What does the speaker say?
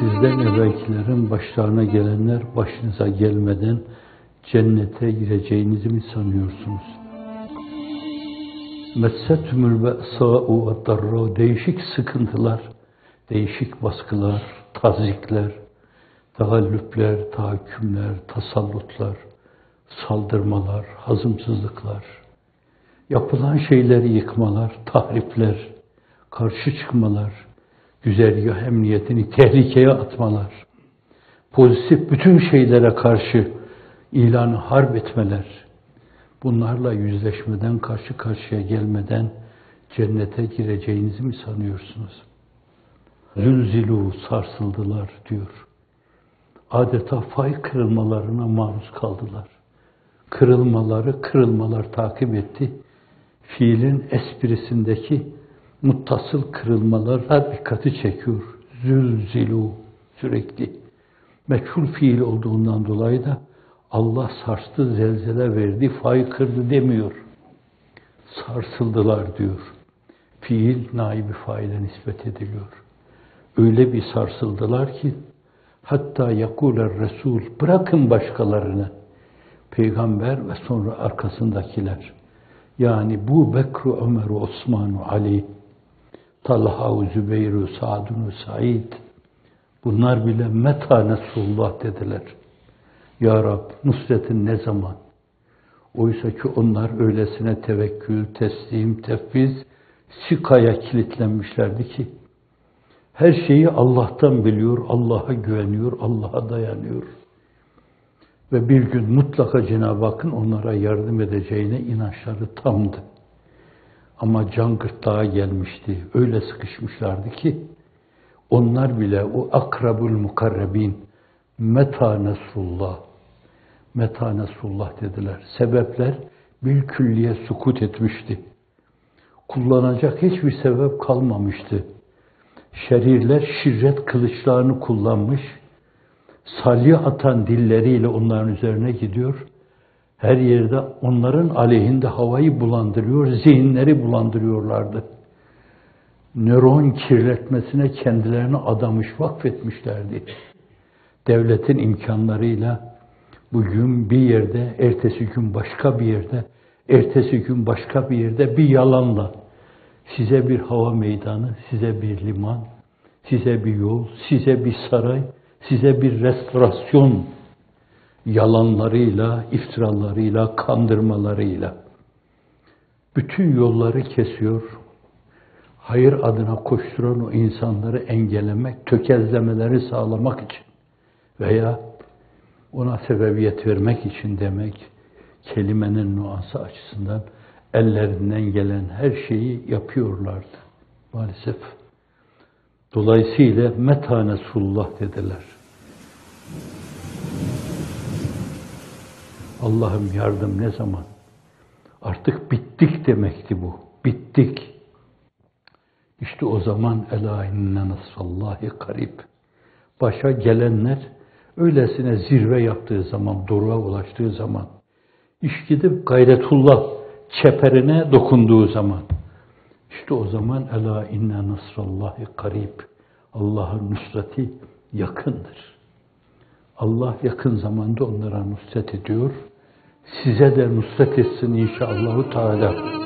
Sizden evvelkilerin başlarına gelenler başınıza gelmeden cennete gireceğinizi mi sanıyorsunuz? Messetümül be'sâ'u ve darra değişik sıkıntılar, değişik baskılar, tazikler, tagallüpler, tahakkümler, tasallutlar, saldırmalar, hazımsızlıklar, yapılan şeyleri yıkmalar, tahripler, karşı çıkmalar, güzergah emniyetini tehlikeye atmalar, pozitif bütün şeylere karşı ilanı harp etmeler, bunlarla yüzleşmeden, karşı karşıya gelmeden cennete gireceğinizi mi sanıyorsunuz? Zülzilu sarsıldılar diyor. Adeta fay kırılmalarına maruz kaldılar. Kırılmaları, kırılmalar takip etti. Fiilin esprisindeki muttasıl kırılmalara dikkati çekiyor. Zülzilu sürekli. Meçhul fiil olduğundan dolayı da Allah sarstı, zelzele verdi, fay kırdı demiyor. Sarsıldılar diyor. Fiil naibi faile nispet ediliyor. Öyle bir sarsıldılar ki hatta yakuler Resul bırakın başkalarını peygamber ve sonra arkasındakiler yani bu Bekru, Ömer, Osman, Ali Talha, Zübeyir, Sa'dun, Said bunlar bile meta Nesulullah dediler. Ya Rab nusretin ne zaman? Oysa ki onlar öylesine tevekkül, teslim, tefviz, sikaya kilitlenmişlerdi ki her şeyi Allah'tan biliyor, Allah'a güveniyor, Allah'a dayanıyor. Ve bir gün mutlaka Cenab-ı Hakk'ın onlara yardım edeceğine inançları tamdı. Ama can gırtlağa gelmişti. Öyle sıkışmışlardı ki onlar bile o akrabul mukarrebin meta nesrullah meta nesrullah dediler. Sebepler bir külliye sukut etmişti. Kullanacak hiçbir sebep kalmamıştı. Şerirler şirret kılıçlarını kullanmış, salya atan dilleriyle onların üzerine gidiyor. Her yerde onların aleyhinde havayı bulandırıyor, zihinleri bulandırıyorlardı. Nöron kirletmesine kendilerini adamış, vakfetmişlerdi. Devletin imkanlarıyla bugün bir yerde, ertesi gün başka bir yerde, ertesi gün başka bir yerde bir yalanla size bir hava meydanı, size bir liman, size bir yol, size bir saray, size bir restorasyon yalanlarıyla, iftiralarıyla, kandırmalarıyla bütün yolları kesiyor. Hayır adına koşturan o insanları engellemek, tökezlemeleri sağlamak için veya ona sebebiyet vermek için demek kelimenin nuansı açısından ellerinden gelen her şeyi yapıyorlardı maalesef. Dolayısıyla metanesullah dediler. Allah'ım yardım ne zaman? Artık bittik demekti bu. Bittik. İşte o zaman ela inne nasrallahi karib. Başa gelenler öylesine zirve yaptığı zaman, doruğa ulaştığı zaman, iş gidip gayretullah çeperine dokunduğu zaman, işte o zaman ela inne nasrallahi karib. Allah'ın nusreti yakındır. Allah yakın zamanda onlara nusret ediyor. Size de nusret etsin inşallahü teala.